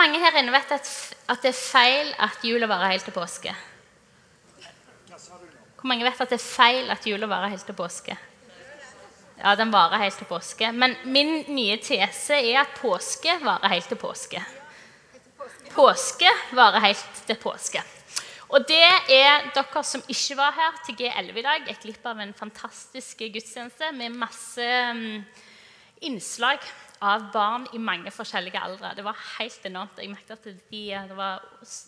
mange her inne vet at, at det er feil at jula varer helt til påske? Hvor mange vet at det er feil at jula varer helt til påske? Ja, den varer helt til påske. Men min nye tese er at påske varer helt til påske. Påske varer helt til påske. Og det er dere som ikke var her til G11 i dag, et glipp av en fantastisk gudstjeneste med masse mm, innslag av barn i mange forskjellige aldre. Det var helt enormt. Jeg merket at de, Det var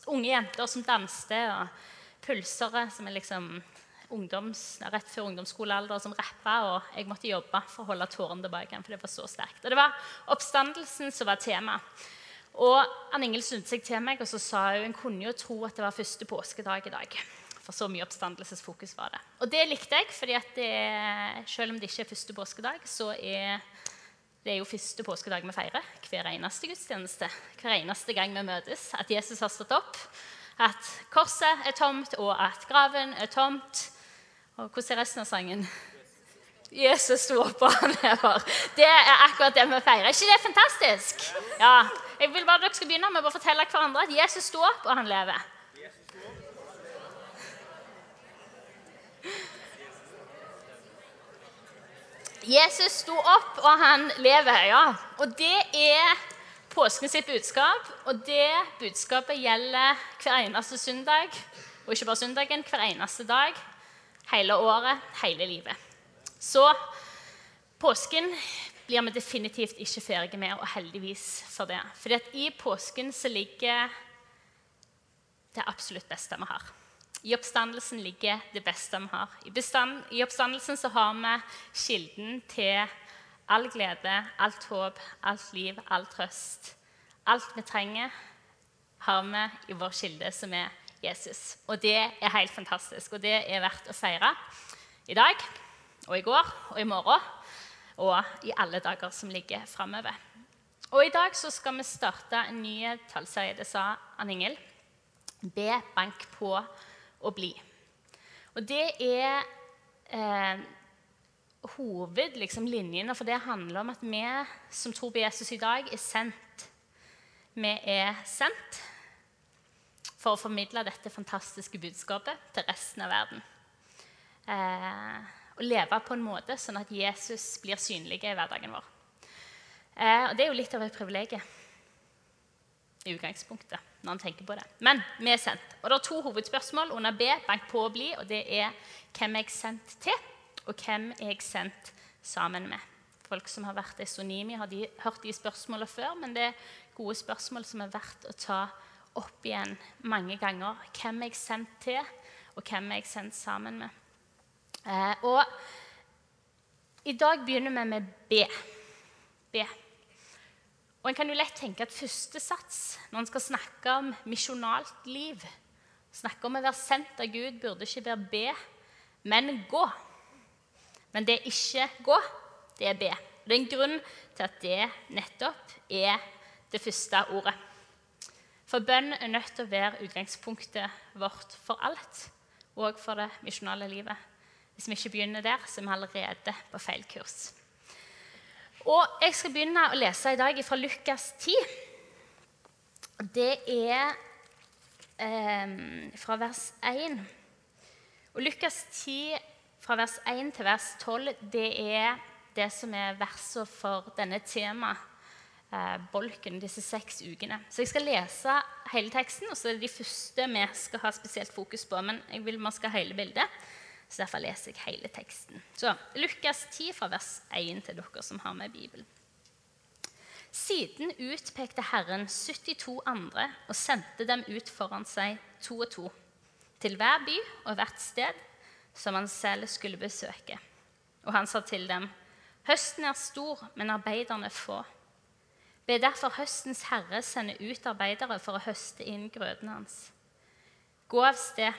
unge jenter som danste, og pulsere som er liksom ungdoms, rett før ungdomsskolealder, som rappa. Og jeg måtte jobbe for å holde tårene tilbake, for det var så sterkt. Og det var oppstandelsen som var tema. Og Ann Ingel snudde seg til meg og så sa hun en kunne jo tro at det var første påskedag i dag. For så mye oppstandelsesfokus var det. Og det likte jeg, fordi selv om det ikke er første påskedag, så er det er jo første påskedag vi feirer. Hver eneste gudstjeneste. Hver eneste gang vi møtes. At Jesus har stått opp. At korset er tomt, og at graven er tomt. Og hvordan er resten av sangen? Jesus sto opp, og han lever. Det er akkurat det vi feirer. Er ikke det fantastisk? Ja, jeg vil bare at dere skal begynne med å fortelle hverandre at Jesus sto opp, og han lever. Jesus sto opp, og han lever. ja. Og det er påsken sitt budskap. Og det budskapet gjelder hver eneste søndag. Og ikke bare søndagen, hver eneste dag. Hele året, hele livet. Så påsken blir vi definitivt ikke ferdige med, og heldigvis for det. At i påsken ligger det absolutt beste vi har. I oppstandelsen ligger det beste vi har. I, bestand, I, oppstandelsen så har vi kilden til all glede, alt håp, alt liv, all trøst. Alt vi trenger, har vi i vår kilde, som er Jesus. Og det er helt fantastisk, og det er verdt å feire i dag og i går og i morgen og i alle dager som ligger framover. Og I dag så skal vi starte en ny tallserie. Det sa Ann Ingel. Be, bank på og bli. Og det er eh, hovedlinjene, liksom, for det handler om at vi som tror på Jesus i dag, er sendt. Vi er sendt for å formidle dette fantastiske budskapet til resten av verden. Eh, og leve på en måte sånn at Jesus blir synlig i hverdagen vår. Eh, og Det er jo litt av et privilegium i utgangspunktet. når han tenker på det. Men vi er sendt. Og det er to hovedspørsmål under B, bank på å bli, og det er hvem er jeg sendt til, og hvem er jeg sendt sammen med. Folk som har vært i Sonimi, har de, hørt de spørsmålene før, men det er gode spørsmål som er verdt å ta opp igjen mange ganger. Hvem er jeg sendt til, og hvem er jeg sendt sammen med? Eh, og i dag begynner vi med B. B. Og En kan jo lett tenke at første sats når en skal snakke om misjonalt liv, snakke om å være sendt av Gud, burde ikke være be, men gå. Men det er ikke gå, det er be. Det er en grunn til at det nettopp er det første ordet. For bønn er nødt til å være utgangspunktet vårt for alt, og for det misjonale livet. Hvis vi ikke begynner der, så er vi allerede på feil kurs. Og Jeg skal begynne å lese i dag fra Lukas 10. Det er eh, fra vers 1. Og Lukas 10 fra vers 1 til vers 12 det er det som er verset for denne temaet eh, bolken disse seks ukene. Så jeg skal lese hele teksten, og så er det de første vi skal ha spesielt fokus på. Men jeg vil man skal ha hele bildet. Så Derfor leser jeg hele teksten. Så Lukas 10 fra vers 1 til dere som har med Bibelen. Siden utpekte Herren 72 andre og sendte dem ut foran seg to og to, til hver by og hvert sted som han selv skulle besøke. Og han sa til dem, Høsten er stor, men arbeiderne få. Be derfor høstens herre sende ut arbeidere for å høste inn grøten hans. Gå av sted,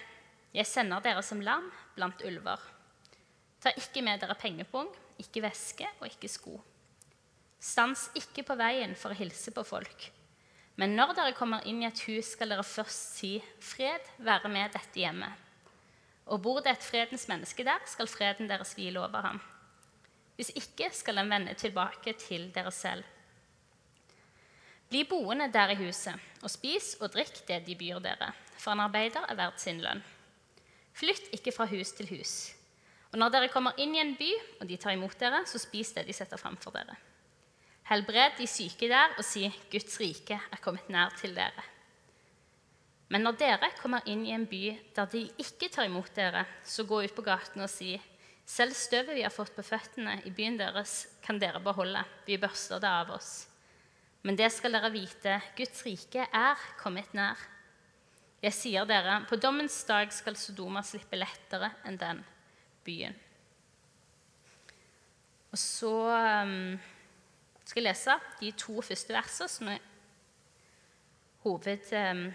jeg sender dere som lam blant ulver. Ta ikke med dere pengepung, ikke veske og ikke sko. Stans ikke på veien for å hilse på folk. Men når dere kommer inn i et hus, skal dere først si 'Fred være med dette hjemmet'. Og bor det et fredens menneske der, skal freden deres hvile over ham. Hvis ikke skal den vende tilbake til dere selv. Bli boende der i huset, og spis og drikk det de byr dere, for en arbeider er verdt sin lønn. Flytt ikke fra hus til hus. Og når dere kommer inn i en by, og de tar imot dere, så spis det de setter framfor dere. Helbred de syke der, og si, Guds rike er kommet nær til dere. Men når dere kommer inn i en by der de ikke tar imot dere, så gå ut på gaten og si, selv støvet vi har fått på føttene i byen deres, kan dere beholde, vi børster det av oss. Men det skal dere vite, Guds rike er kommet nær. Jeg sier dere, på dommens dag skal Sodoma slippe lettere enn den byen. Og så um, skal jeg lese de to første versene, som er hoved, um,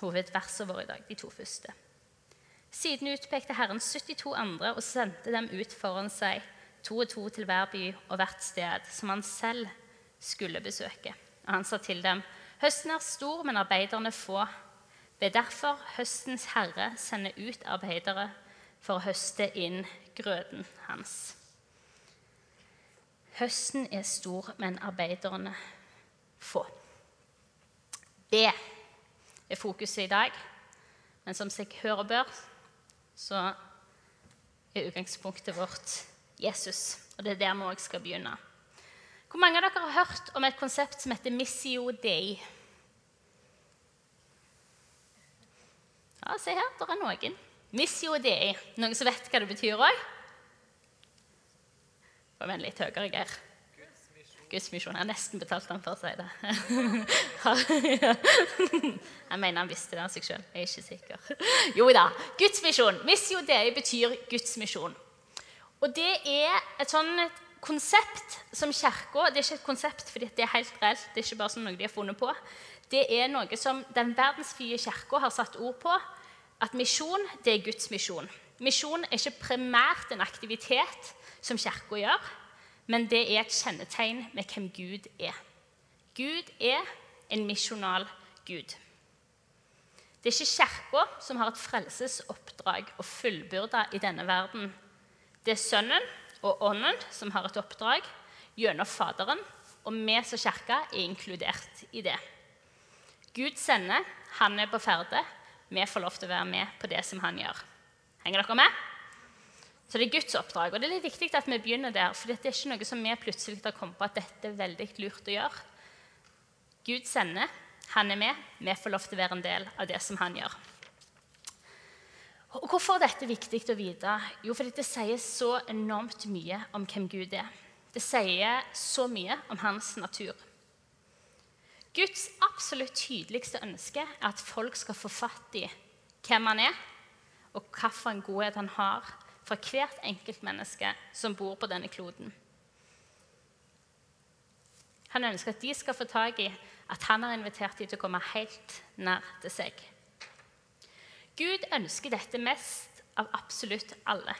hovedversene våre i dag. De to første. Siden utpekte Herren 72 andre og sendte dem ut foran seg, to og to til hver by og hvert sted som han selv skulle besøke. Og han sa til dem, høsten er stor, men arbeiderne få. Ved derfor høstens herre sende ut arbeidere for å høste inn grøden hans. Høsten er stor, men arbeiderne få. Det er fokuset i dag. Men som seg hører bør, så er utgangspunktet vårt Jesus. Og det er der vi òg skal begynne. Hvor mange av dere har hørt om et konsept som heter Missio Dei? Ja, se her, det er noen. Missio Dei. Noen som vet hva det betyr òg? Kom igjen litt høyere, Geir. Guds misjon. Jeg har nesten betalt han for å si det. Jeg mener han visste det av seg sjøl. Jeg er ikke sikker. Jo da. Guds misjon. Missio Dei betyr Guds misjon. Og det er et sånn konsept som Kirka Det er ikke et konsept fordi det er helt reelt. Det er ikke bare sånn noe de har funnet på. Det er noe som den verdensvide kirka har satt ord på. At misjon, det er Guds misjon. Misjon er ikke primært en aktivitet som Kirka gjør, men det er et kjennetegn med hvem Gud er. Gud er en misjonal Gud. Det er ikke Kirka som har et frelsesoppdrag å fullbyrde i denne verden. Det er Sønnen og Ånden som har et oppdrag gjennom Faderen, og vi som kirke er inkludert i det. Gud sender, han er på ferde. Vi får lov til å være med på det som han gjør. Henger dere med? Så det er Guds oppdrag. Og det er litt viktig at vi begynner der, for det er ikke noe som vi plutselig har kommet på at dette er veldig lurt å gjøre. Gud sender, han er med. Vi får lov til å være en del av det som han gjør. Og Hvorfor er dette viktig å vite? Jo, fordi det sier så enormt mye om hvem Gud er. Det sier så mye om hans natur. Guds absolutt tydeligste ønske er at folk skal få fatt i hvem han er, og hvilken godhet han har for hvert enkelt menneske som bor på denne kloden. Han ønsker at de skal få tak i at han har invitert dem til å komme helt nær til seg. Gud ønsker dette mest av absolutt alle.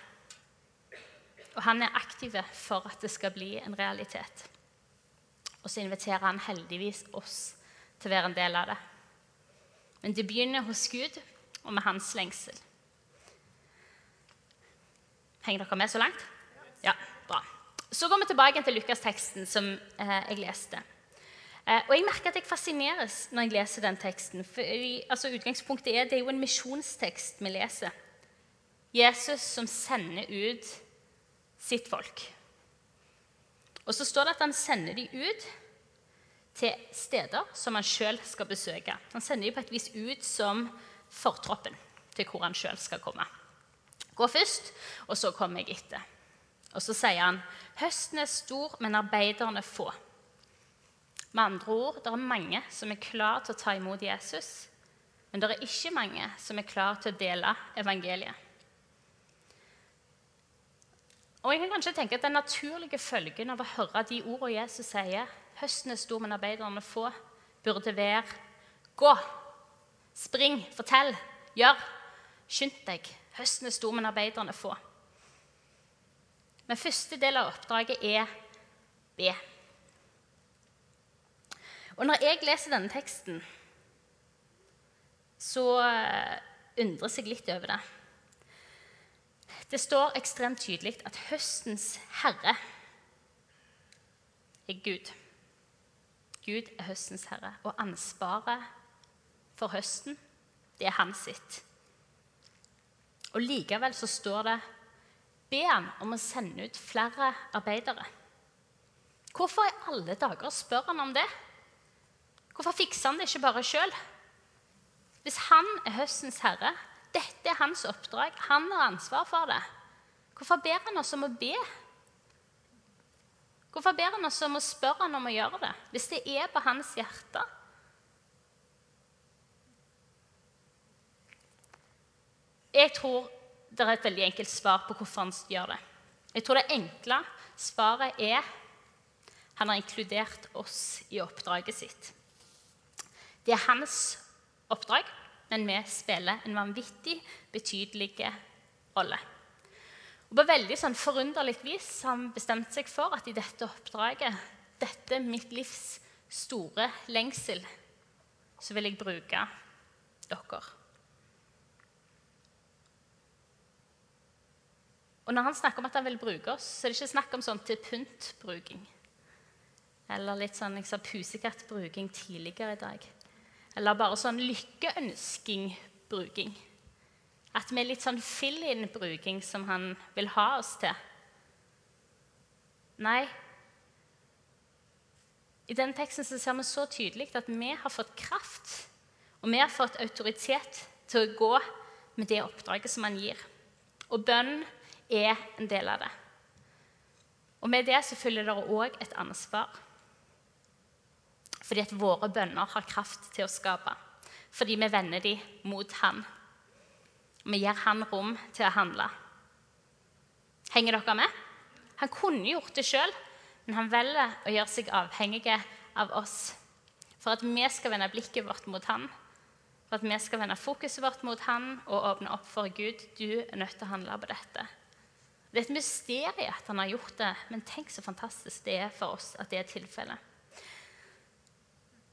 Og han er aktiv for at det skal bli en realitet. Og så inviterer han heldigvis oss til å være en del av det. Men det begynner hos Gud og med hans lengsel. Henger dere med så langt? Ja, bra. Så går vi tilbake til Lukas-teksten som eh, jeg leste. Eh, og jeg merker at jeg fascineres når jeg leser den teksten. For altså, utgangspunktet er, Det er jo en misjonstekst vi leser. Jesus som sender ut sitt folk. Og så står det at han sender dem ut til steder som han sjøl skal besøke. Han sender dem på et vis ut som fortroppen til hvor han sjøl skal komme. Gå først, og så kommer jeg etter. Og så sier han høsten er stor, men arbeiderne få. Med andre ord, det er mange som er klar til å ta imot Jesus, men det er ikke mange som er klar til å dele evangeliet. Og jeg kan kanskje tenke at Den naturlige følgen av å høre de ordene Jesus sier, 'Høsten er stor, men arbeiderne få', burde være 'Gå, spring, fortell, gjør, skynd deg'. Høsten er stor, men arbeiderne få. Men første del av oppdraget er be. Og når jeg leser denne teksten, så eh, undres jeg litt over det. Det står ekstremt tydelig at høstens herre er Gud. Gud er høstens herre, og ansvaret for høsten, det er hans sitt. Og likevel så står det Be han om å sende ut flere arbeidere. Hvorfor i alle dager spør han om det? Hvorfor fikser han det ikke bare sjøl? Hvis han er høstens herre, dette er hans oppdrag, han har ansvar for det, hvorfor ber han oss om å be? Hvorfor ber han oss om å spørre han om å gjøre det, hvis det er på hans hjerte? Jeg tror det er et veldig enkelt svar på hvorfor han gjør det. Jeg tror det enkle svaret er han har inkludert oss i oppdraget sitt. Det er hans oppdrag, men vi spiller en vanvittig betydelig rolle. Og På veldig sånn forunderlig vis har han bestemt seg for at i dette oppdraget, dette mitt livs store lengsel, så vil jeg bruke dere. Og når han snakker om at han vil bruke oss, så er det ikke snakk om sånn til pynt-bruking. Eller litt sånn jeg sa, pusekattbruking tidligere i dag. Eller bare sånn lykkeønsking-bruking. At vi er litt sånn fill-in-bruking som han vil ha oss til. Nei. I den teksten så ser vi så tydelig at vi har fått kraft, og vi har fått autoritet til å gå med det oppdraget som han gir. Og bønn er en del av det. Og med det så følger det òg et ansvar. Fordi at våre bønner har kraft til å skape. Fordi vi vender dem mot Han. Vi gir Han rom til å handle. Henger dere med? Han kunne gjort det sjøl, men han velger å gjøre seg avhengig av oss. For at vi skal vende blikket vårt mot Han, for at vi skal vende fokuset vårt mot Han og åpne opp for Gud. Du er nødt til å handle på dette. Det er et mysterium at han har gjort det, men tenk så fantastisk det er for oss at det er tilfellet.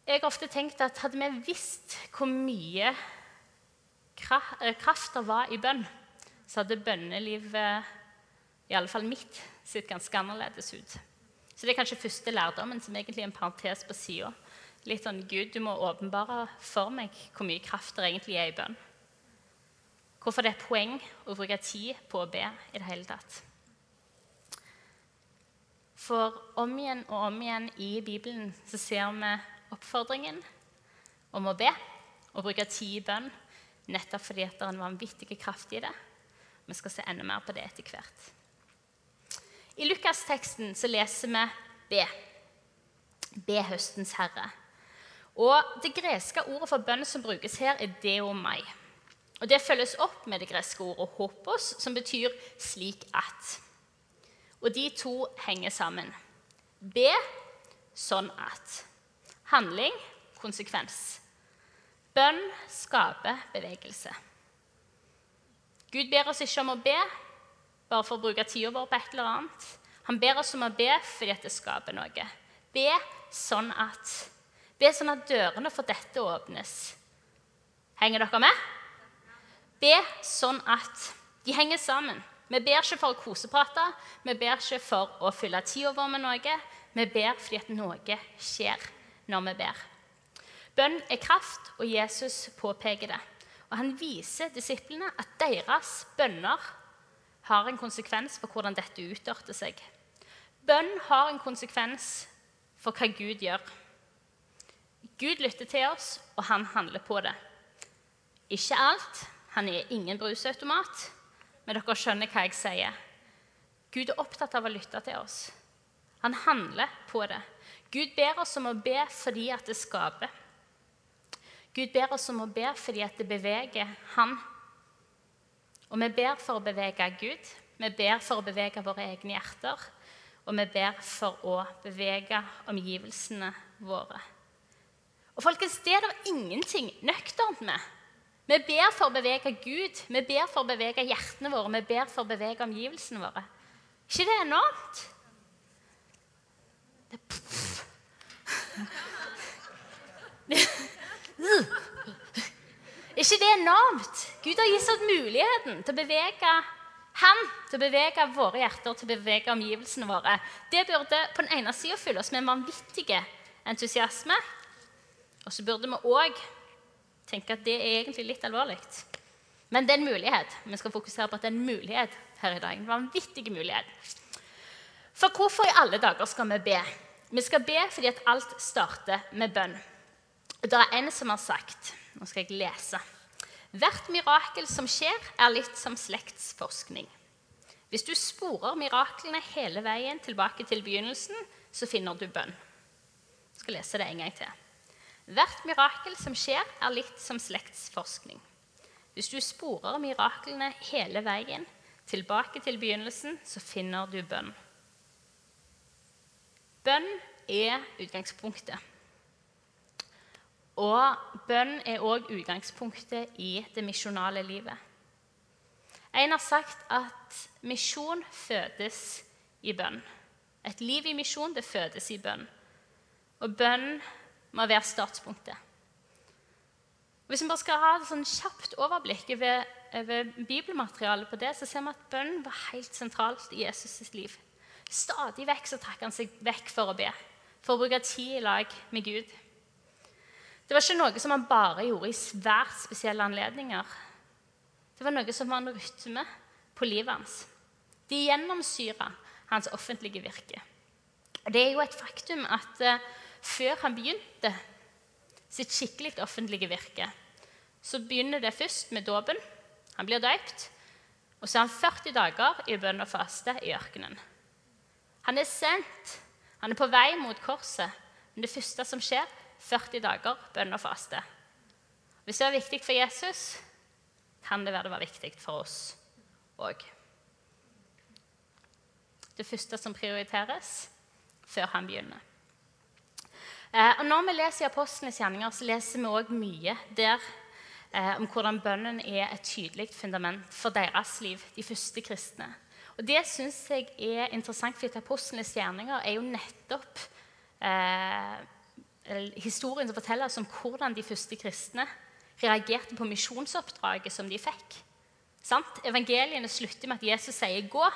Jeg har ofte tenkt at hadde vi visst hvor mye eh, kraft det var i bønn, så hadde bønnelivet, i alle fall mitt, sett ganske annerledes ut. Så det er kanskje første lærdommen, som egentlig er en parentes på sida. Litt sånn Gud, du må åpenbare for meg hvor mye kraft det egentlig er i bønn. Hvorfor det er poeng å bruke tid på å be i det hele tatt. For om igjen og om igjen i Bibelen så ser vi oppfordringen om å be og bruke tid i bønn, nettopp fordi det er en vanvittig kraft i det. Vi skal se enda mer på det etter hvert. I Lukas-teksten så leser vi 'be'. Be høstens herre. Og Det greske ordet for bønn som brukes her, er 'deomai'. Og Det følges opp med det greske ordet 'hopos', som betyr 'slik at'. Og de to henger sammen. Be sånn at. Handling konsekvens. Bønn skaper bevegelse. Gud ber oss ikke om å be bare for å bruke tida vår på et eller annet. Han ber oss om å be fordi det skaper noe. Be sånn at. Be sånn at dørene for dette åpnes. Henger dere med? Be sånn at de henger sammen. Vi ber ikke for å koseprate, vi ber ikke for å fylle tida vår med noe. Vi ber fordi at noe skjer når vi ber. Bønn er kraft, og Jesus påpeker det. Og Han viser disiplene at deres bønner har en konsekvens for hvordan dette utarter seg. Bønn har en konsekvens for hva Gud gjør. Gud lytter til oss, og han handler på det. Ikke alt, han er ingen brusautomat, men dere skjønner hva jeg sier. Gud er opptatt av å lytte til oss. Han handler på det. Gud ber oss om å be fordi at det skaper. Gud ber oss om å be fordi at det beveger Han. Og vi ber for å bevege Gud, vi ber for å bevege våre egne hjerter, og vi ber for å bevege omgivelsene våre. Og folkens, Det er det ingenting nøkternt med. Vi ber for å bevege Gud, vi ber for å bevege hjertene våre, vi ber for å bevege omgivelsene våre. ikke det enormt? Det ikke det enormt? Gud har gitt oss muligheten til å bevege han til å bevege våre hjerter, til å bevege omgivelsene våre. Det burde på den ene sida fylle oss med en vanvittig entusiasme. Og så burde vi òg tenke at det er egentlig litt alvorlig. Men det er en mulighet. Vi skal fokusere på at det er en mulighet her i dag. En vanvittig mulighet. For hvorfor i alle dager skal vi be? Vi skal be fordi at alt starter med bønn. Det er en som har sagt Nå skal jeg lese. Hvert mirakel som skjer, er litt som slektsforskning. Hvis du sporer miraklene hele veien tilbake til begynnelsen, så finner du bønn. Jeg skal lese det en gang til. Hvert mirakel som skjer, er litt som slektsforskning. Hvis du sporer miraklene hele veien tilbake til begynnelsen, så finner du bønn. Bønn er utgangspunktet. Og bønn er òg utgangspunktet i det misjonale livet. En har sagt at misjon fødes i bønn. Et liv i misjon det fødes i bønn. Og bønn må være startpunktet. Hvis vi bare skal ha et sånn kjapt overblikk over, over bibelmaterialet på det, så ser vi at bønn var helt sentralt i Jesus' liv. Stadig vekk så trakk han seg vekk for å be, for å bruke tid i lag med Gud. Det var ikke noe som han bare gjorde i svært spesielle anledninger. Det var noe som var en rytme på livet hans. Det gjennomsyra hans offentlige virke. Det er jo et faktum at uh, før han begynte sitt skikkelig offentlige virke, så begynner det først med dåpen. Han blir døypt. Og så er han 40 dager i bønn og faste i ørkenen. Han er sendt. Han er på vei mot korset. Men det første som skjer, 40 dager bønn og faste. Hvis det var viktig for Jesus, kan det være det var viktig for oss òg. Det første som prioriteres før han begynner. Eh, og Når vi leser i Apostlenes gjerninger, så leser vi òg mye der eh, om hvordan bønnen er et tydelig fundament for deres liv, de første kristne. Og Det syns jeg er interessant, for Apostlenes gjerninger er jo nettopp eh, historien som forteller oss om hvordan de første kristne reagerte på misjonsoppdraget som de fikk. Sant? Evangeliene slutter med at Jesus sier 'gå',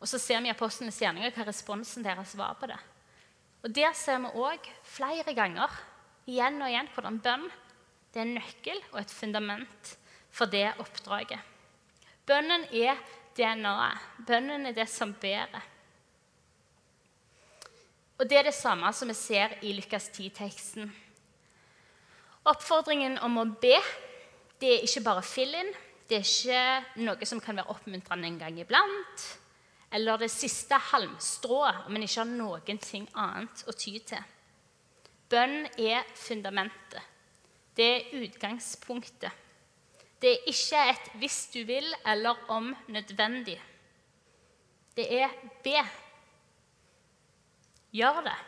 og så ser vi i apostlenes gjerninger hva responsen deres var på det. Og Der ser vi òg flere ganger igjen og igjen hvordan bønn det er en nøkkel og et fundament for det oppdraget. Bønnen er DNA-et. Bønnen er det som bærer. Og Det er det samme som vi ser i Lukas 10-teksten. Oppfordringen om å be det er ikke bare fill-in. Det er ikke noe som kan være oppmuntrende en gang iblant eller det siste halmstrået om en ikke har noen ting annet å ty til. Bønn er fundamentet. Det er utgangspunktet. Det er ikke et 'hvis du vil' eller 'om nødvendig'. Det er be. Gjør det.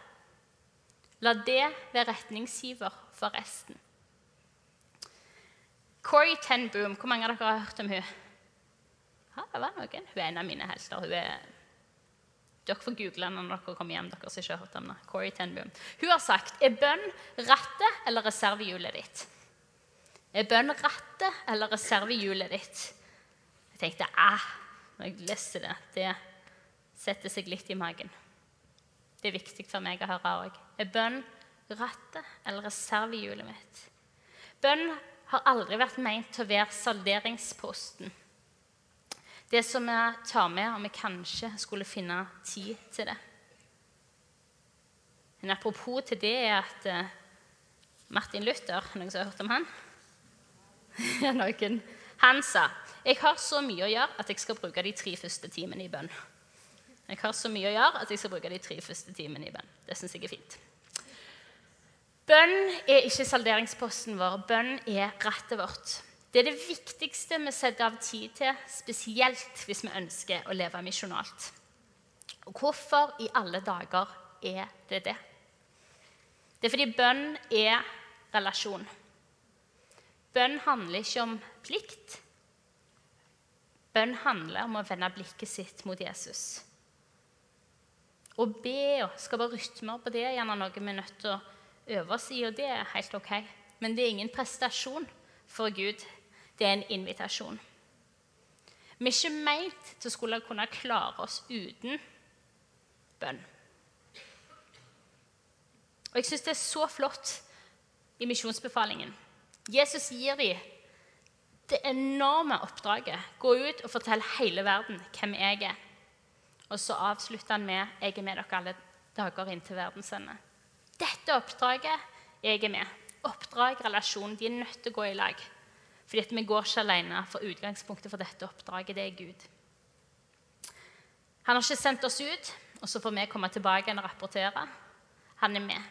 La det være retningsgiver for resten. Corey Ten Boom, hvor mange av dere har hørt om hun? Ja, det var noen. Hun er en av mine helter. Er dere får google henne når dere kommer hjem. dere som ikke har hørt om det. Corey Tenboom. Hun har sagt er bønn rattet eller reservehjulet ditt? Er bønn rattet eller reservehjulet ditt? Jeg tenkte ah, når jeg leser det, det setter seg litt i magen. Det er viktig for meg å høre òg. Er bønn rattet eller reservehjulet mitt? Bønn har aldri vært meint til å være salderingsposten det som vi tar med, om vi kanskje skulle finne tid til det. Men apropos til det er at uh, Martin Luther Noen som har hørt om han? noen, han sa jeg har så mye å gjøre at jeg skal bruke de tre første timene i bønn. Jeg har så mye å gjøre at jeg skal bruke de tre første timene i bønn. Det syns jeg er fint. Bønn er ikke salderingsposten vår. Bønn er rattet vårt. Det er det viktigste vi setter av tid til, spesielt hvis vi ønsker å leve misjonalt. Og hvorfor i alle dager er det det? Det er fordi bønn er relasjon. Bønn handler ikke om plikt. Bønn handler om å vende blikket sitt mot Jesus. Å be og skape rytmer på det er gjerne noe vi er nødt til å øve oss i, og det er helt ok. Men det er ingen prestasjon for Gud det er en invitasjon. Vi er ikke meint til å skulle kunne klare oss uten bønn. Og jeg syns det er så flott i misjonsbefalingen. Jesus gir dem det enorme oppdraget. Gå ut og fortell hele verden hvem jeg er. Og så avslutter han med 'Jeg er med dere alle dager inn til verdens ende'. Dette oppdraget jeg er med. Oppdrag, relasjon, de er nødt til å gå i lag. Fordi at vi går ikke alene, for utgangspunktet for dette oppdraget det er Gud. Han har ikke sendt oss ut, og så får vi komme tilbake og rapportere. Han er med.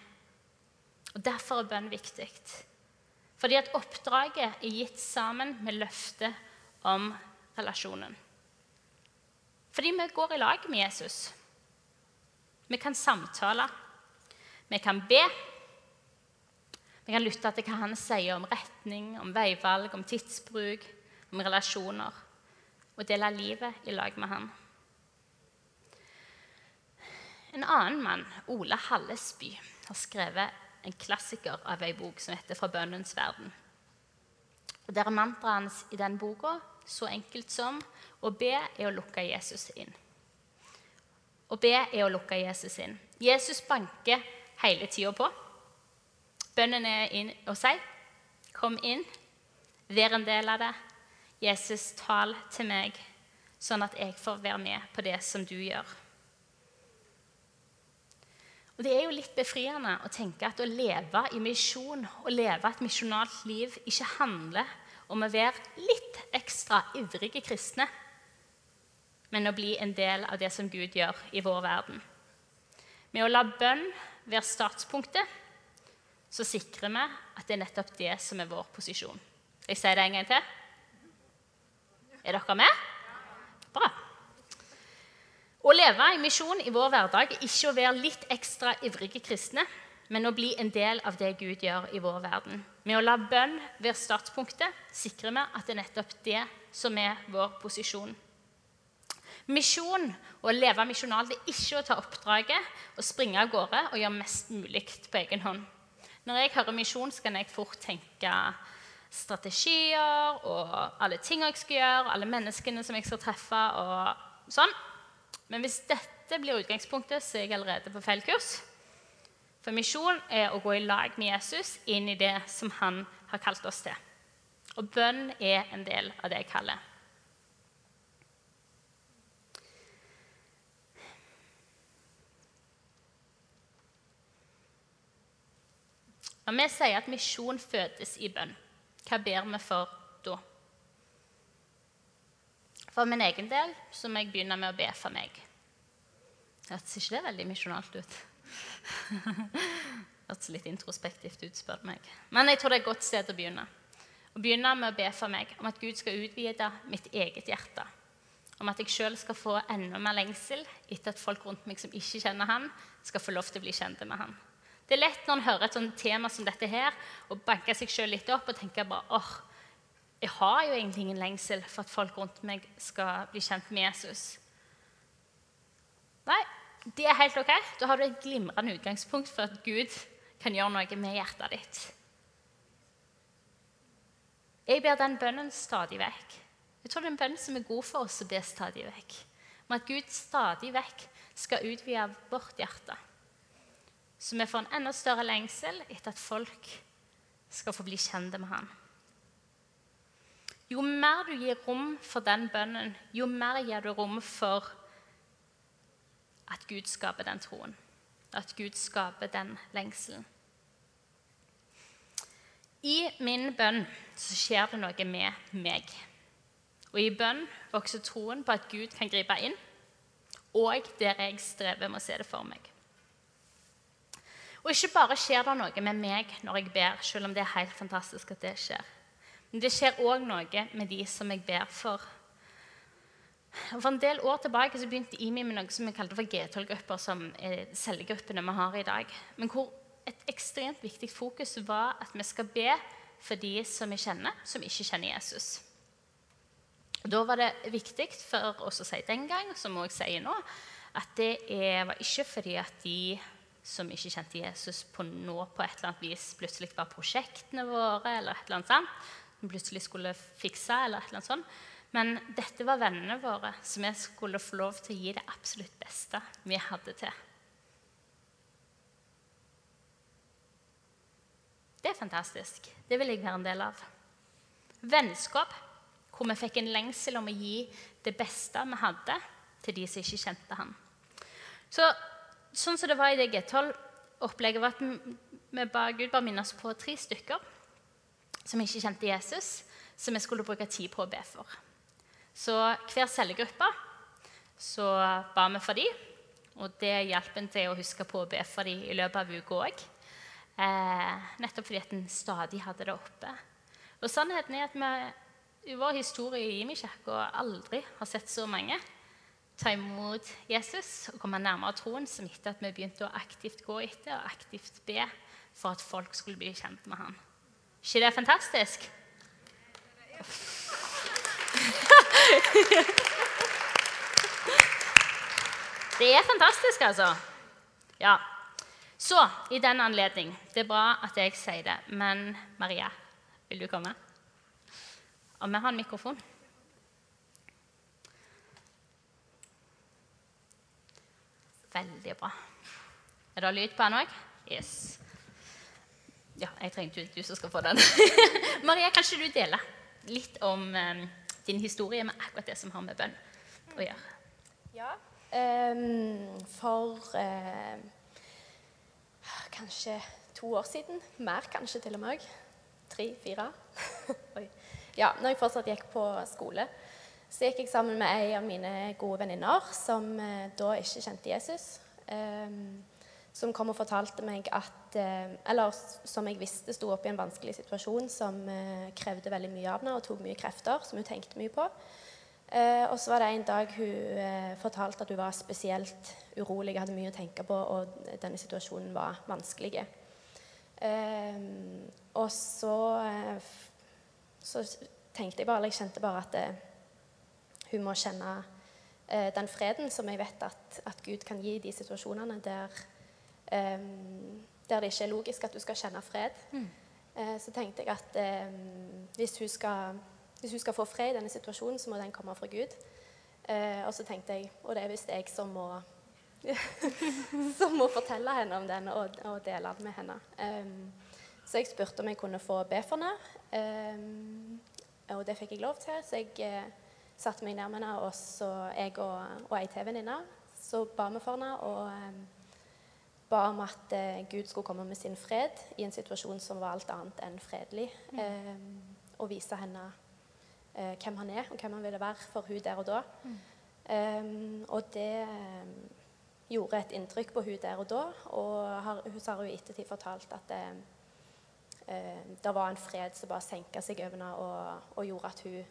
Og Derfor er bønn viktig. Fordi at oppdraget er gitt sammen med løftet om relasjonen. Fordi vi går i lag med Jesus. Vi kan samtale. Vi kan be. Vi kan lytte til hva han sier om retning, om veivalg, om tidsbruk, om relasjoner. Og dele livet i lag med han. En annen mann, Ole Hallesby, har skrevet en klassiker av ei bok som heter 'Fra bønnens verden'. Og Der er mantraet hans i den boka så enkelt som å be er å lukke Jesus inn. Å be er å lukke Jesus inn. Jesus banker hele tida på. Bønnen er inn og si, 'Kom inn, vær en del av det.' Jesus, tal til meg, sånn at jeg får være med på det som du gjør. Og Det er jo litt befriende å tenke at å leve i misjon og leve et misjonalt liv ikke handler om å være litt ekstra ivrige kristne, men å bli en del av det som Gud gjør i vår verden. Med å la bønn være startpunktet så sikrer vi at det er nettopp det som er vår posisjon. Jeg sier det en gang til. Er dere med? Å leve i misjon i vår hverdag er ikke å være litt ekstra ivrige kristne, men å bli en del av det Gud gjør i vår verden. Med å la bønn være startpunktet sikrer vi at det er nettopp det som er vår posisjon. Misjon og å leve misjonalt er ikke å ta oppdraget og springe av gårde og gjøre mest mulig på egen hånd. Når jeg hører misjon, så kan jeg fort tenke strategier og alle ting jeg skal gjøre, alle menneskene som jeg skal treffe. og sånn. Men hvis dette blir utgangspunktet, så er jeg allerede på feil kurs. For misjon er å gå i lag med Jesus inn i det som han har kalt oss til. Og bønn er en del av det jeg kaller. Når vi sier at misjon fødes i bønn, hva ber vi for? For min egen del så må jeg begynne med å be for meg. Hørtes ikke det veldig misjonalt ut? Hørtes litt introspektivt ut, spør du meg. Men jeg tror det er et godt sted å begynne. Å begynne med å be for meg om at Gud skal utvide mitt eget hjerte. Om at jeg sjøl skal få enda mer lengsel etter at folk rundt meg som ikke kjenner Han, skal få lov til å bli kjente med Han. Det er lett når en hører et sånt tema som dette her, å banke seg sjøl litt opp og tenke bare åh, jeg har jo egentlig ingen lengsel for at folk rundt meg skal bli kjent med Jesus. Nei, det er helt ok. Da har du et glimrende utgangspunkt for at Gud kan gjøre noe med hjertet ditt. Jeg ber den bønnen stadig vekk. Jeg tror det er en bønn som er god for oss å be stadig vekk. Om at Gud stadig vekk skal utvide vårt hjerte. Så vi får en enda større lengsel etter at folk skal få bli kjent med Han. Jo mer du gir rom for den bønnen, jo mer gir du rom for at Gud skaper den troen. At Gud skaper den lengselen. I min bønn så skjer det noe med meg. Og i bønn vokser troen på at Gud kan gripe inn, og der jeg strever med å se det for meg. Og ikke bare skjer det noe med meg når jeg ber, selv om det er helt fantastisk at det skjer. Men det skjer òg noe med de som jeg ber for, for En del år tilbake så begynte IMI med noe som vi kalte for G12-grupper, som er cellegruppene vi har i dag. Men hvor et ekstremt viktig fokus var at vi skal be for de som vi kjenner, som ikke kjenner Jesus. Da var det viktig for oss å si den gang, som også sier nå, at det var ikke fordi at de som ikke kjente Jesus, på nå på et eller annet vis plutselig var prosjektene våre, eller et eller annet sånt, som plutselig skulle fikse, eller annet sånt. Men dette var vennene våre, så vi skulle få lov til å gi det absolutt beste vi hadde til. Det er fantastisk. Det vil jeg være en del av. Vennskap, hvor vi fikk en lengsel om å gi det beste vi hadde, til de som ikke kjente han. Så, sånn som det var i det G12-opplegget, var at vi ba Gud bare minne oss på tre stykker som ikke kjente Jesus, som vi skulle bruke tid på å be for. Så hver cellegruppe så ba vi for dem, og det hjalp en til å huske på å be for dem i løpet av uka òg. Eh, nettopp fordi at en stadig hadde det oppe. Og sannheten er at vi i vår historie i Imi-kirka aldri har sett så mange ta imot Jesus og komme nærmere troen som etter at vi begynte å aktivt gå etter og aktivt be for at folk skulle bli kjent med han. Ikke det er fantastisk? Det er fantastisk, altså. Ja. Så, i den anledning Det er bra at jeg sier det, men Maria, vil du komme? Og vi har en mikrofon. Veldig bra. Er det lyd på den òg? Yes. Ja, jeg trengte ut du som skal få den. Maria, kan ikke du dele litt om um, din historie med akkurat det som har med bønn å gjøre? Ja. Um, for uh, kanskje to år siden, mer kanskje til og med, tre-fire Ja, når jeg fortsatt gikk på skole, så gikk jeg sammen med ei av mine gode venninner som uh, da ikke kjente Jesus. Um, som kom og fortalte meg at uh, Eller som jeg visste sto oppe i en vanskelig situasjon som uh, krevde veldig mye av henne og tok mye krefter, som hun tenkte mye på. Uh, og så var det en dag hun fortalte at hun var spesielt urolig, hadde mye å tenke på, og denne situasjonen var vanskelig. og så, så tenkte jeg bare, eller jeg kjente bare at hun må kjenne den freden som jeg vet at, at Gud kan gi i de situasjonene der der det ikke er logisk at du skal kjenne fred. Mm. Uh, så tenkte jeg at hvis, hun skal, hvis, hun skal, få fred i denne situasjonen, så må den komme fra Gud. Uh, og så tenkte jeg Og det er visst jeg som må som må fortelle henne om den og, og dele den med henne. Så jeg spurte om jeg kunne få be for henne, og det fikk jeg lov til. Så jeg uh, satte meg nærmere med henne, og så jeg og, og ei til venninne så ba vi for henne. og ba om at eh, Gud skulle komme med sin fred i en situasjon som var alt annet enn fredelig. Mm. Eh, og vise henne eh, hvem han er, og hvem han ville være for hun der og da. Mm. Um, og det um, gjorde et inntrykk på hun der og da. Og har, hun har jo i ettertid fortalt at det, uh, det var en fred som bare senka seg over henne, og, og, gjorde at hun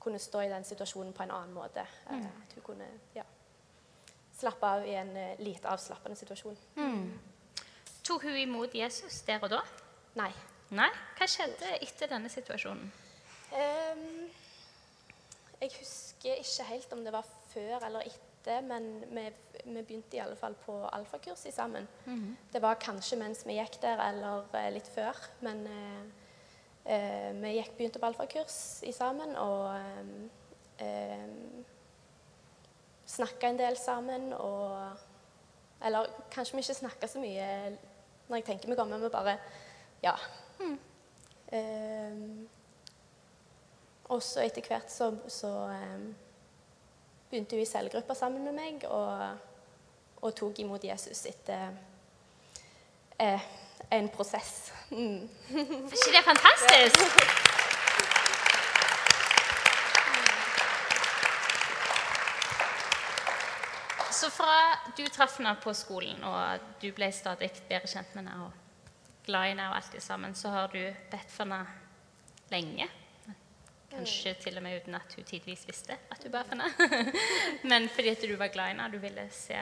kunne stå i den situasjonen på en annen måte. Uh, at hun kunne, ja slappe av i en uh, lite avslappende situasjon. Mm. Tok hun imot Jesus der og da? Nei. Nei? Hva skjedde etter denne situasjonen? Um, jeg husker ikke helt om det var før eller etter, men vi, vi begynte i alle fall på alfakurs sammen. Mm -hmm. Det var kanskje mens vi gikk der, eller uh, litt før. Men uh, uh, vi gikk, begynte på alfakurs sammen, og um, um, snakka en del sammen. Og Eller kanskje vi ikke snakka så mye når jeg tenker meg om, men vi bare Ja. Mm. Um, og så etter hvert så, så um, begynte hun i cellegruppa sammen med meg og, og, tok imot Jesus etter eh, en prosess. Mm. Er ikke det fantastisk? Så fra du traff henne på skolen, og du ble stadig bedre kjent med henne og glad i henne og alt det sammen, så har du bedt for henne lenge. Kanskje til og med uten at hun tidvis visste at du ba for henne. Men fordi at du var glad i henne, du ville se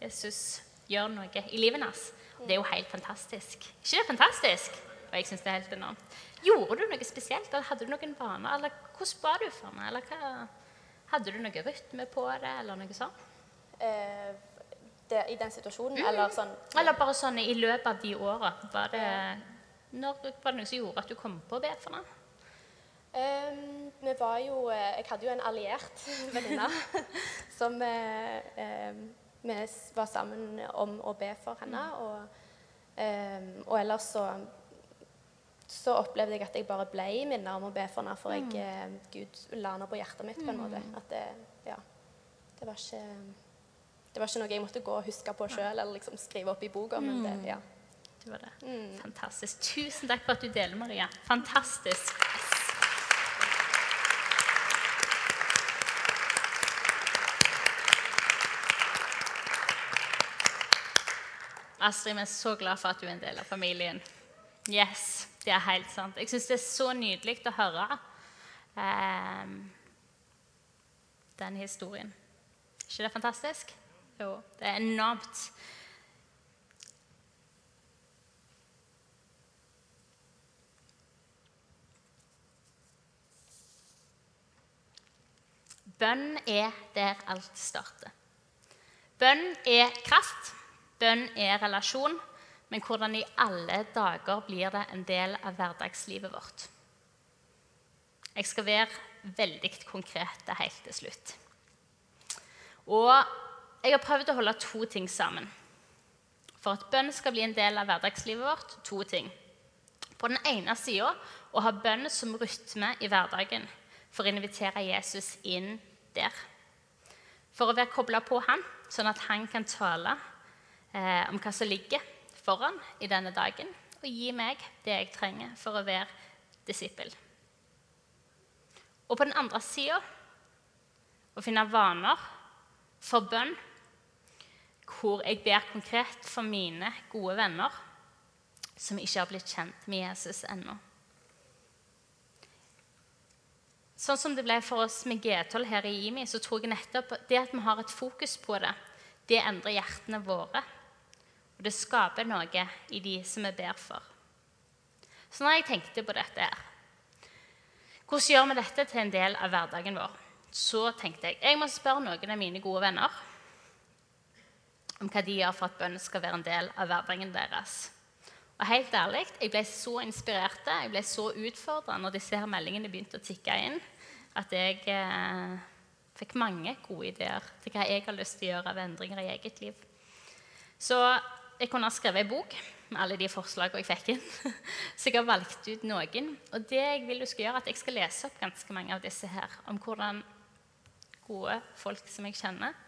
Jesus gjøre noe i livet hennes. Det er jo helt fantastisk. ikke det er fantastisk? Og jeg synes det er helt enormt. Gjorde du noe spesielt? Eller hadde du noen vaner? Eller hvordan ba du for henne? Eller hva, hadde du noe rytme på det, eller noe sånt? Eh, det, i den situasjonen? Mm. Eller sånn Eller bare sånn i løpet av de åra. Var det, når, var det noe som gjorde at du kom på å noe? Um, vi var jo eh, Jeg hadde jo en alliert venninne som um, vi var sammen om å be for henne. Mm. Og Um, og ellers så, så opplevde jeg at jeg bare ble minnet om å be for henne, for jeg, mm. Gud la henne på hjertet mitt på en måte. At det, ja, det var ikke det var ikke noe jeg måtte gå og huske på sjøl eller liksom skrive opp i boka. Men det, ja. Det var det. Fantastisk. Tusen takk for at du deler, Maria. Fantastisk. Astrid, vi er så glad for at du er en del av familien. Yes, det er helt sant. Jeg syns det er så nydelig å høre um, den historien. Er ikke det fantastisk? Jo, det er enormt. Bønn er der alt starter. Bønn er kraft, bønn er relasjon, men hvordan i alle dager blir det en del av hverdagslivet vårt? Jeg skal være veldig konkret helt til slutt. Og jeg har prøvd å holde to ting sammen. For at bønn skal bli en del av hverdagslivet vårt, to ting. På den ene sida å ha bønn som rytme i hverdagen for å invitere Jesus inn der. For å være kobla på han, sånn at han kan tale eh, om hva som ligger foran i denne dagen, og gi meg det jeg trenger for å være disippel. Og på den andre sida å finne vaner for bønn hvor jeg ber konkret for mine gode venner som ikke har blitt kjent med Jesus ennå. Sånn som det ble for oss med G12 her i IMI, så tror jeg nettopp det at vi har et fokus på det, det endrer hjertene våre. Og det skaper noe i de som vi ber for. Så når jeg tenkte på dette her Hvordan gjør vi dette til en del av hverdagen vår? Så tenkte jeg jeg må spørre noen av mine gode venner om hva de gjør for at bønn skal være en del av hverdagen deres. Og helt ærlig, Jeg ble så inspirert, jeg ble så utfordra når disse her meldingene begynte å tikke inn, at jeg eh, fikk mange gode ideer til hva jeg har lyst til å gjøre av endringer i eget liv. Så jeg kunne ha skrevet ei bok med alle de forslagene jeg fikk inn. Så jeg har valgt ut noen. Og det jeg vil du skal gjøre, at jeg skal lese opp ganske mange av disse her, om hvordan gode folk som jeg kjenner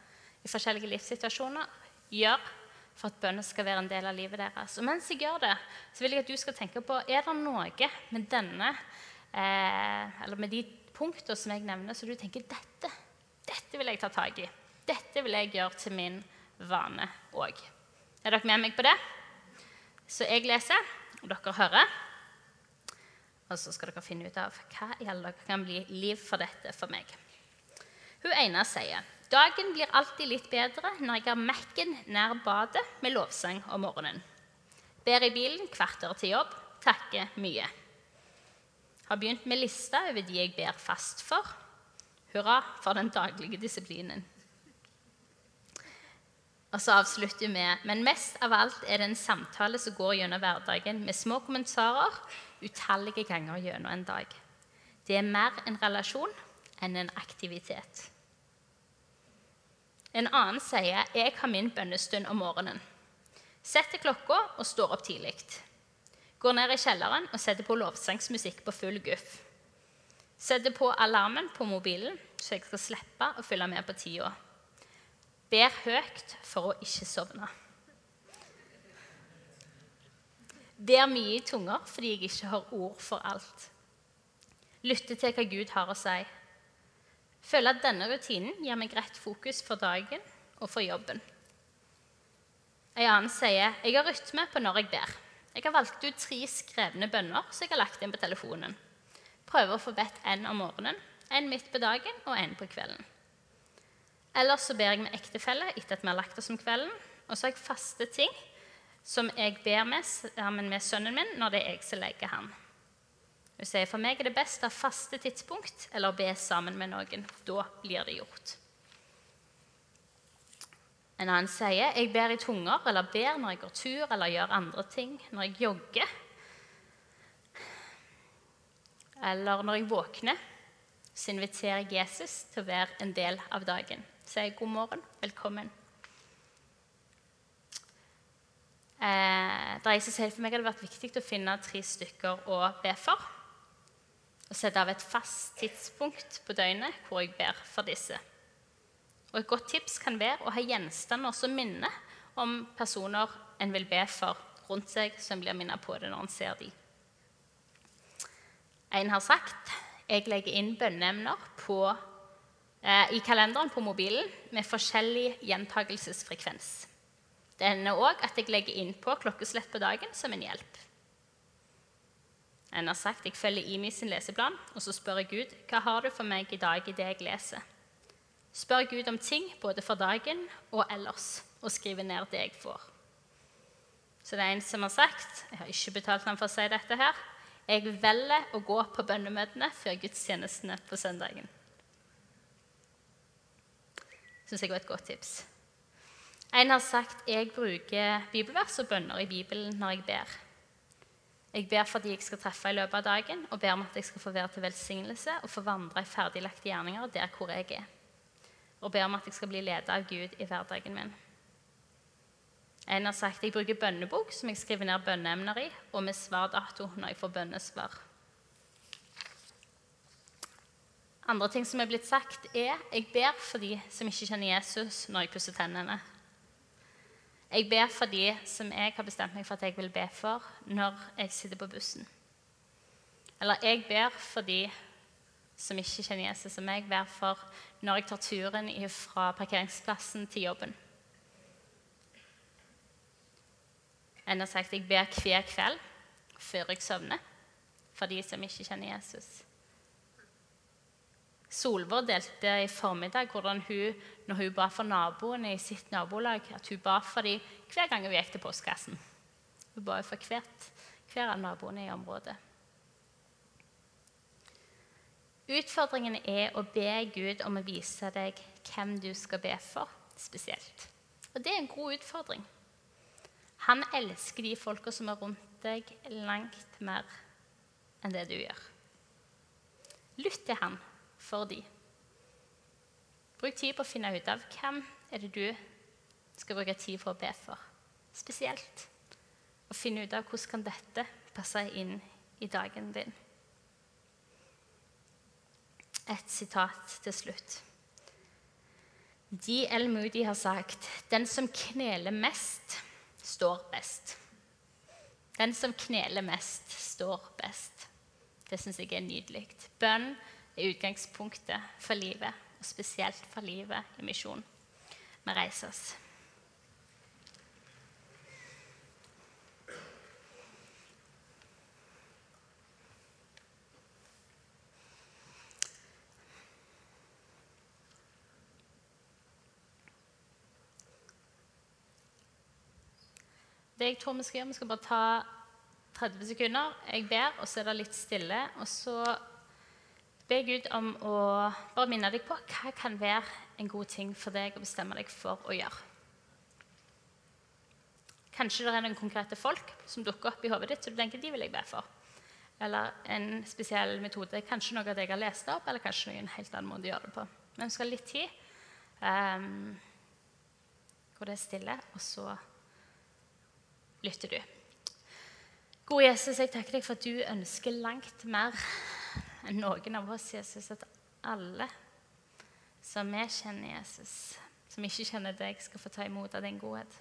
i forskjellige livssituasjoner, gjør for at bønn skal være en del av livet deres. Og mens jeg gjør det, så vil jeg at du skal tenke på er det noe med denne, eh, eller med de punktene som jeg nevner, så du tenker dette, dette vil jeg ta tak i. Dette vil jeg gjøre til min vane òg. Er dere med meg på det? Så jeg leser, og dere hører. Og så skal dere finne ut av hva i alle dager kan bli liv for dette for meg. Hun ene sier Dagen blir alltid litt bedre når jeg har Mac-en nær badet med lovsang om morgenen. Ber i bilen kvarter til jobb. Takker mye. Har begynt med lista over de jeg ber fast for. Hurra for den daglige disiplinen. Og så avslutter vi med Men mest av alt er det en samtale som går gjennom hverdagen med små kommentarer utallige ganger gjennom en dag. Det er mer en relasjon enn en aktivitet. En annen sier 'Jeg har min bønnestund om morgenen'. Setter klokka og står opp tidlig. Går ned i kjelleren og setter på lovsangsmusikk på full guff. Setter på alarmen på mobilen, så jeg skal slippe å følge med på tida. Ber høyt for å ikke sovne. Ber mye i tunger fordi jeg ikke har ord for alt. Lytter til hva Gud har å si. Føler at denne rutinen gir meg rett fokus for dagen og for jobben. En annen sier jeg har rytme på når jeg ber. Jeg har valgt ut tre skrevne bønner som jeg har lagt inn på telefonen. Prøver å få bedt én om morgenen, en midt på dagen og en på kvelden. Ellers så ber jeg med ektefelle etter at vi har lagt oss om kvelden. Og så har jeg faste ting som jeg ber med sammen med sønnen min når det er jeg som legger han. Hun sier for meg er det best å ha faste tidspunkt eller be sammen med noen. Da blir det gjort. En annen sier jeg ber i tunger eller ber når jeg går tur eller gjør andre ting. Når jeg jogger. Eller når jeg våkner, så inviterer jeg Jesus til å være en del av dagen. Sier god morgen, velkommen. Eh, det er jeg som sier, for meg har det vært viktig å finne tre stykker å be for. Og sette av et fast tidspunkt på døgnet hvor jeg ber for disse. Og Et godt tips kan være å ha gjenstander som minner om personer en vil be for rundt seg, som blir minnet på det når en ser dem. En har sagt jeg legger inn bønneemner eh, i kalenderen på mobilen med forskjellig gjentagelsesfrekvens. Det hender òg at jeg legger inn på klokkeslett på dagen som en hjelp. En har sagt jeg følger Imi sin leseplan, og så spør jeg Gud hva har du for meg i dag i det jeg leser. Spør Gud om ting både for dagen og ellers, og skriver ned det jeg får. Så det er en som har sagt Jeg har ikke betalt ham for å si dette her. Jeg velger å gå på bønnemøtene før gudstjenestene på søndagen. Syns jeg var et godt tips. En har sagt jeg bruker bibelvers og bønner i Bibelen når jeg ber. Jeg ber for de jeg skal treffe i løpet av dagen, og ber om at jeg skal få være til velsignelse og få vandre i ferdiglagte gjerninger der hvor jeg er. Og ber om at jeg skal bli ledet av Gud i hverdagen min. En har sagt jeg bruker bønnebok som jeg skriver ned bønneemner i, og med svardato når jeg får bønnesvar. Andre ting som er blitt sagt, er jeg ber for de som ikke kjenner Jesus, når jeg pusser tennene. Jeg ber for de som jeg har bestemt meg for at jeg vil be for når jeg sitter på bussen. Eller jeg ber for de som ikke kjenner Jesus, som jeg ber for når jeg tar turen fra parkeringsplassen til jobben. En har sagt jeg ber hver kveld før jeg sovner, for de som ikke kjenner Jesus. Solvår delte i formiddag hvordan hun, når hun ba for naboene i sitt nabolag, at hun ba for dem hver gang hun gikk til postkassen. Hun ba for hvert, hver av naboene i området. Utfordringen er å be Gud om å vise deg hvem du skal be for spesielt. Og det er en god utfordring. Han elsker de folka som er rundt deg, langt mer enn det du gjør. Lytt til han for de. Bruk tid på å finne ut av hvem er det du skal bruke tid for å be for. Spesielt. Og finne ut av hvordan kan dette passe inn i dagen din. Et sitat til slutt. D.L. Moody har sagt den som kneler mest står best. Den som kneler mest, står best. Det syns jeg er nydelig. Bønn er utgangspunktet for livet, og spesielt for livet i misjon. Vi reiser oss. Det jeg tror vi skal gjøre, vi skal bare ta 30 sekunder. Jeg ber, og så er det litt stille. Og så be Gud om å bare minne deg på hva kan være en god ting for deg å bestemme deg for å gjøre. Kanskje det er noen konkrete folk som dukker opp i hodet ditt, så du tenker de vil jeg be for. Eller en spesiell metode. Kanskje noe av det jeg har lest opp, eller kanskje noen helt annen måte å gjøre det på. Men vi skal ha litt tid um, hvor det er stille, og så lytter du. Gode Jesus, jeg takker deg for at du ønsker langt mer noen av oss, Jesus. At alle som vi kjenner Jesus, som ikke kjenner deg, skal få ta imot av din godhet.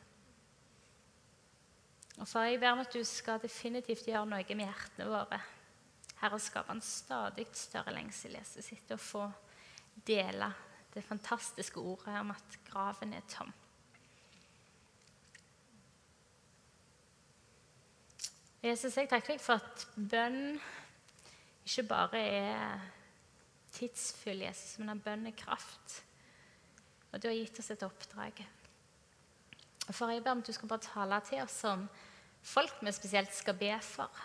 Og far, jeg ber om at du skal definitivt gjøre noe med hjertene våre. Herre, skape en stadig større lengsel, Jesus, etter å få dele det fantastiske ordet om at graven er tom. Jesus, jeg takker deg for at bønn ikke bare er tidsfull, Jesus, men at bønn er kraft. Og du har gitt oss et oppdrag. Og for Jeg ber om at du skal bare tale til oss som folk vi spesielt skal be for.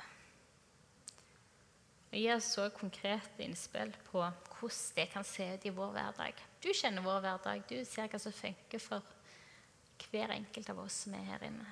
Og Gi oss så konkrete innspill på hvordan det kan se ut i vår hverdag. Du kjenner vår hverdag. Du ser hva som funker for hver enkelt av oss som er her inne.